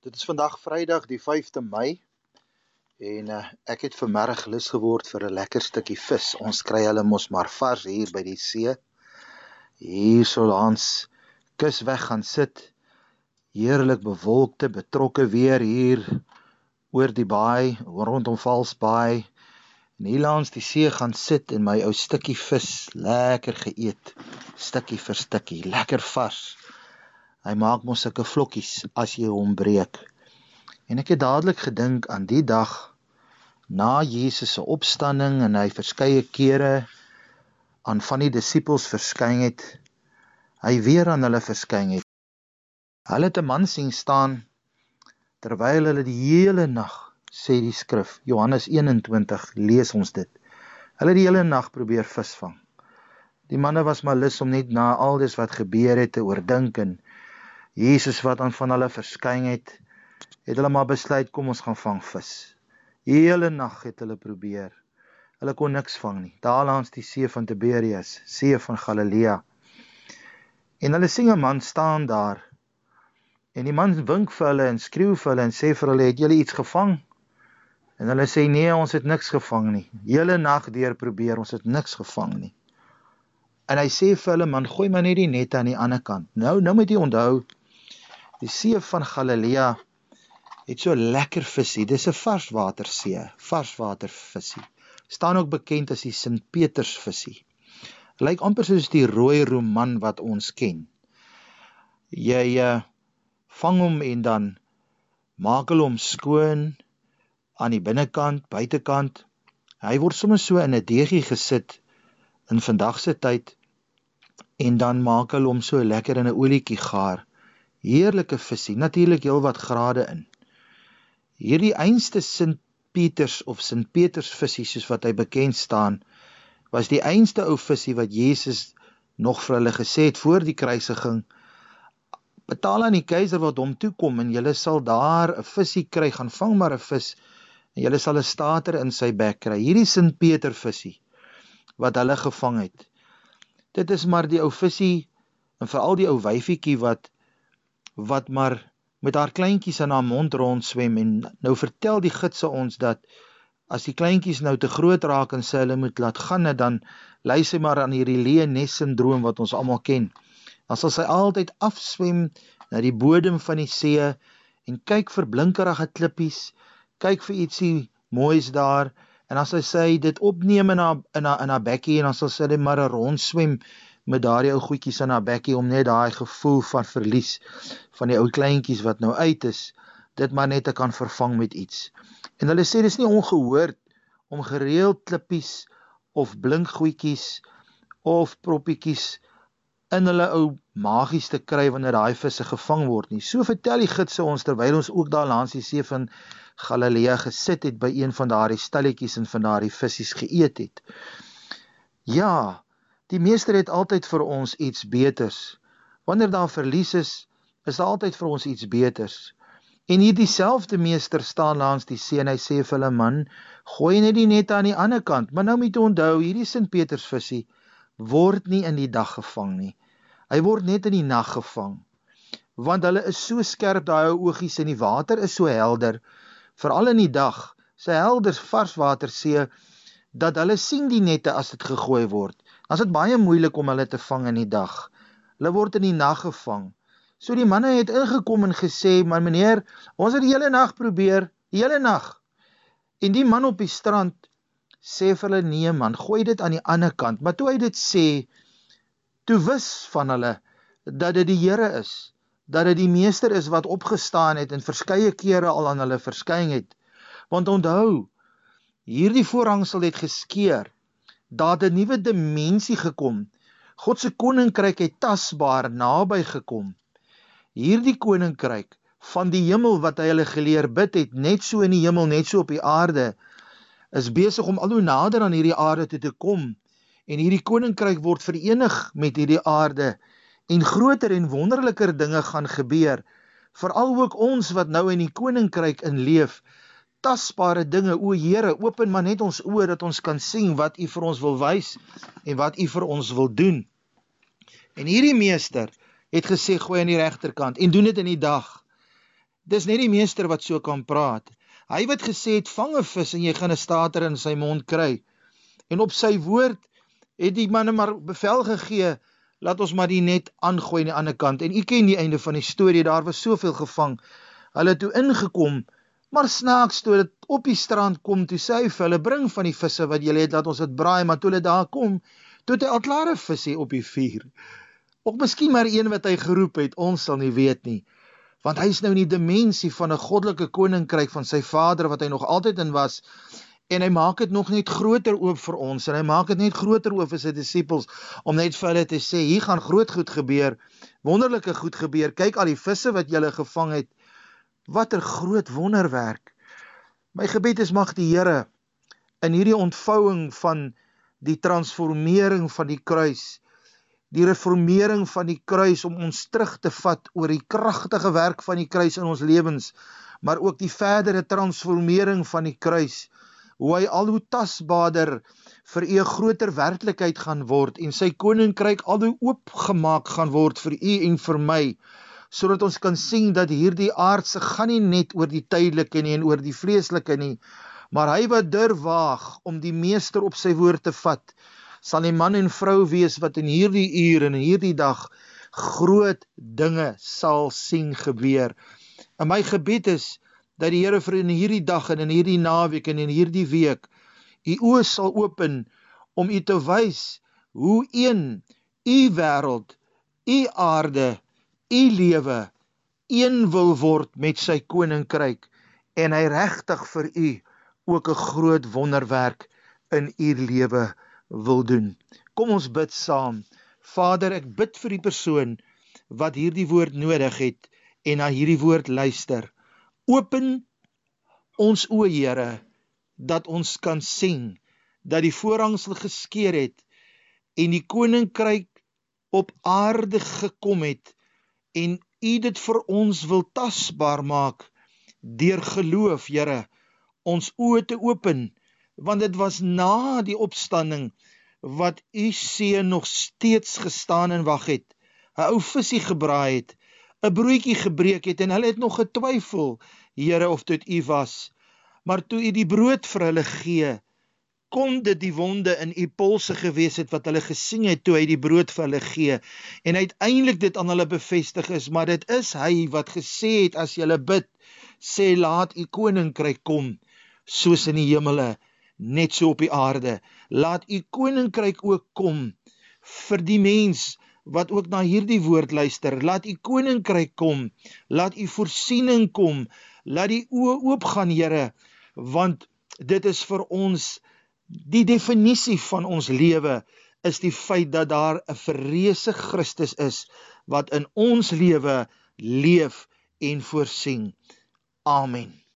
Dit is vandag Vrydag die 5de Mei en uh, ek het vanmiddag lus geword vir 'n lekker stukkie vis. Ons kry hulle mos maar vars hier by die see. Hier so langs kus weg gaan sit. Heerlik bewolkte, betrokke weer hier oor die baai, rondom Valsbaai. En hier langs die see gaan sit en my ou stukkie vis lekker geëet. Stukkie vir stukkie, lekker vars. Hy maak mos sulke vlokkies as jy hom breek. En ek het dadelik gedink aan die dag na Jesus se opstanding en hy verskeie kere aan van die disippels verskyn het. Hy weer aan hulle verskyn het. Hulle het 'n man sien staan terwyl hulle die hele nag sê die skrif Johannes 21 lees ons dit. Hulle het die hele nag probeer visvang. Die manne was maar lus om net na al dis wat gebeur het te oordink en Jesus wat aan van hulle verskyn het, het hulle maar besluit kom ons gaan vang vis. Hele nag het hulle probeer. Hulle kon niks vang nie. Daar langs die see van Tiberias, see van Galilea. En hulle sien 'n man staan daar. En die man wink vir hulle en skreeu vir hulle en sê vir hulle, "Het julle iets gevang?" En hulle sê, "Nee, ons het niks gevang nie. Hele nag deur probeer, ons het niks gevang nie." En hy sê vir hulle, "Man, gooi maar net die net aan die ander kant." Nou, nou moet jy onthou, Die see van Galilea het so lekker visie. Dis 'n varswatersee, varswatervisie. Staan ook bekend as die Sint Peters visie. Lyk amper soos die rooi roman wat ons ken. Jy uh, vang hom en dan maak hulle hom skoon aan die binnekant, buitekant. Hy word sommer so in 'n deegie gesit in vandag se tyd en dan maak hulle hom so lekker in 'n olietjie gaar heerlike visie, natuurlik heelwat grade in. Hierdie einste Sint Pieters of Sint Peters visie soos wat hy bekend staan, was die einste ou visie wat Jesus nog vir hulle gesê het voor die kruisiging. Betaal aan die keiser wat hom toekom en julle sal daar 'n visie kry, gaan vang maar 'n vis en julle sal 'n stater in sy bek kry. Hierdie Sint Peter visie wat hulle gevang het. Dit is maar die ou visie en veral die ou wyfietjie wat wat maar met haar kleintjies in haar mond rond swem en nou vertel die gidse ons dat as die kleintjies nou te groot raak en sê hulle moet laat gaan dan lei sy maar aan hierdie leenes sindroom wat ons almal ken. Dan sal sy altyd afswem na die bodem van die see en kyk vir blinkerige klippies, kyk vir ietsie moois daar en as sy sê dit opneem in haar in haar in haar bekkie en dan sal sy net maar rondswem met daardie ou goedjies in haar bekkie om net daai gevoel van verlies van die ou kleintjies wat nou uit is, dit maar net te kan vervang met iets. En hulle sê dis nie ongehoord om gereeld klippies of blink goedjies of proppietjies in hulle ou magies te kry wanneer daai visse gevang word nie. So vertel die gidse ons terwyl ons ook daar langs die see van Galilea gesit het by een van daardie stalletjies en van daardie visse geëet het. Ja, Die meester het altyd vir ons iets beters. Wanneer daar verlies is, is daar altyd vir ons iets beters. En hier dieselfde meester staan langs die see en hy sê vir hulle man, gooi net die net aan die ander kant, maar nou moet jy onthou, hierdie Sint Peters visie word nie in die dag gevang nie. Hy word net in die nag gevang. Want hulle is so skerp daai oogies en die water is so helder, veral in die dag, sy helder varswatersee dat hulle sien die nette as dit gegooi word dan is dit baie moeilik om hulle te vang in die dag. Hulle word in die nag gevang. So die manne het ingekom en gesê, "Maar meneer, ons het die hele nag probeer, die hele nag." En die man op die strand sê vir hulle, "Nee man, gooi dit aan die ander kant." Maar toe hy dit sê, toe wis van hulle dat dit die Here is, dat dit die meester is wat opgestaan het en verskeie kere al aan hulle verskyn het. Want onthou, hierdie voorhangsel het geskeur daar 'n nuwe dimensie gekom. God se koninkryk het tasbaar naby gekom. Hierdie koninkryk van die hemel wat hy hulle geleer bid het, net so in die hemel, net so op die aarde, is besig om al hoe nader aan hierdie aarde toe te kom. En hierdie koninkryk word verenig met hierdie aarde en groter en wonderliker dinge gaan gebeur. Veral ook ons wat nou in die koninkryk in leef, tasbare dinge. O Here, open maar net ons oë dat ons kan sien wat U vir ons wil wys en wat U vir ons wil doen. En hierdie meester het gesê gooi aan die regterkant en doen dit in die dag. Dis net die meester wat so kan praat. Hy wat gesê het vang 'n vis en jy gaan 'n stater in sy mond kry. En op sy woord het die manne maar bevel gegee laat ons maar die net aangooi aan die ander kant. En u ken die einde van die storie, daar was soveel gevang. Hulle het toe ingekom, maar snaaks toe dit op die strand kom, toe sê hy vir hulle bring van die visse wat julle het, laat ons dit braai, maar toe hulle daar kom, toe het hy al klare visse op die vuur. Of miskien maar een wat hy geroep het, ons sal nie weet nie. Want hy is nou in die dimensie van 'n goddelike koninkryk van sy Vader wat hy nog altyd in was en hy maak dit nog net groter oop vir ons en hy maak dit net groter oop vir sy disippels om net vir hulle te sê hier gaan groot goed gebeur wonderlike goed gebeur kyk al die visse wat julle gevang het watter groot wonderwerk. My gebed is mag die Here in hierdie ontvouing van die transformering van die kruis die reformering van die kruis om ons terug te vat oor die kragtige werk van die kruis in ons lewens, maar ook die verdere transformering van die kruis, hoe hy al hoe tasbaarder vir u 'n groter werklikheid gaan word en sy koninkryk al hoe oopgemaak gaan word vir u en vir my, sodat ons kan sien dat hierdie aardse gaan nie net oor die tydelike nie en oor die vleeslike nie, maar hy wat durf waag om die meester op sy woord te vat, sal die man en vrou wees wat in hierdie uur en in hierdie dag groot dinge sal sien gebeur. En my gebed is dat die Here vir in hierdie dag en in hierdie naweek en in hierdie week u oë sal open om u te wys hoe een u wêreld, u aarde, u lewe een wil word met sy koninkryk en hy regtig vir u ook 'n groot wonderwerk in u lewe wil doen. Kom ons bid saam. Vader, ek bid vir die persoon wat hierdie woord nodig het en na hierdie woord luister. Open ons o, Here, dat ons kan sien dat die voorhangsel geskeur het en die koninkryk op aarde gekom het en U dit vir ons wil tasbaar maak deur geloof, Here, ons oë te open want dit was na die opstanding wat u seun nog steeds gestaan en wag het 'n ou visie gebraai het 'n broodjie gebreek het en hulle het nog getwyfel Here of dit u was. Maar toe u die brood vir hulle gee kon dit die wonde in u polse gewees het wat hulle gesien het toe hy die brood vir hulle gee en uiteindelik dit aan hulle bevestig is maar dit is hy wat gesê het as jy bid sê laat u koninkryk kom soos in die hemele net so op die aarde. Laat u koninkryk ook kom vir die mens wat ook na hierdie woord luister. Laat u koninkryk kom. Laat u voorsiening kom. Laat die oë oopgaan, Here, want dit is vir ons die definisie van ons lewe is die feit dat daar 'n verreëse Christus is wat in ons lewe leef en voorsien. Amen.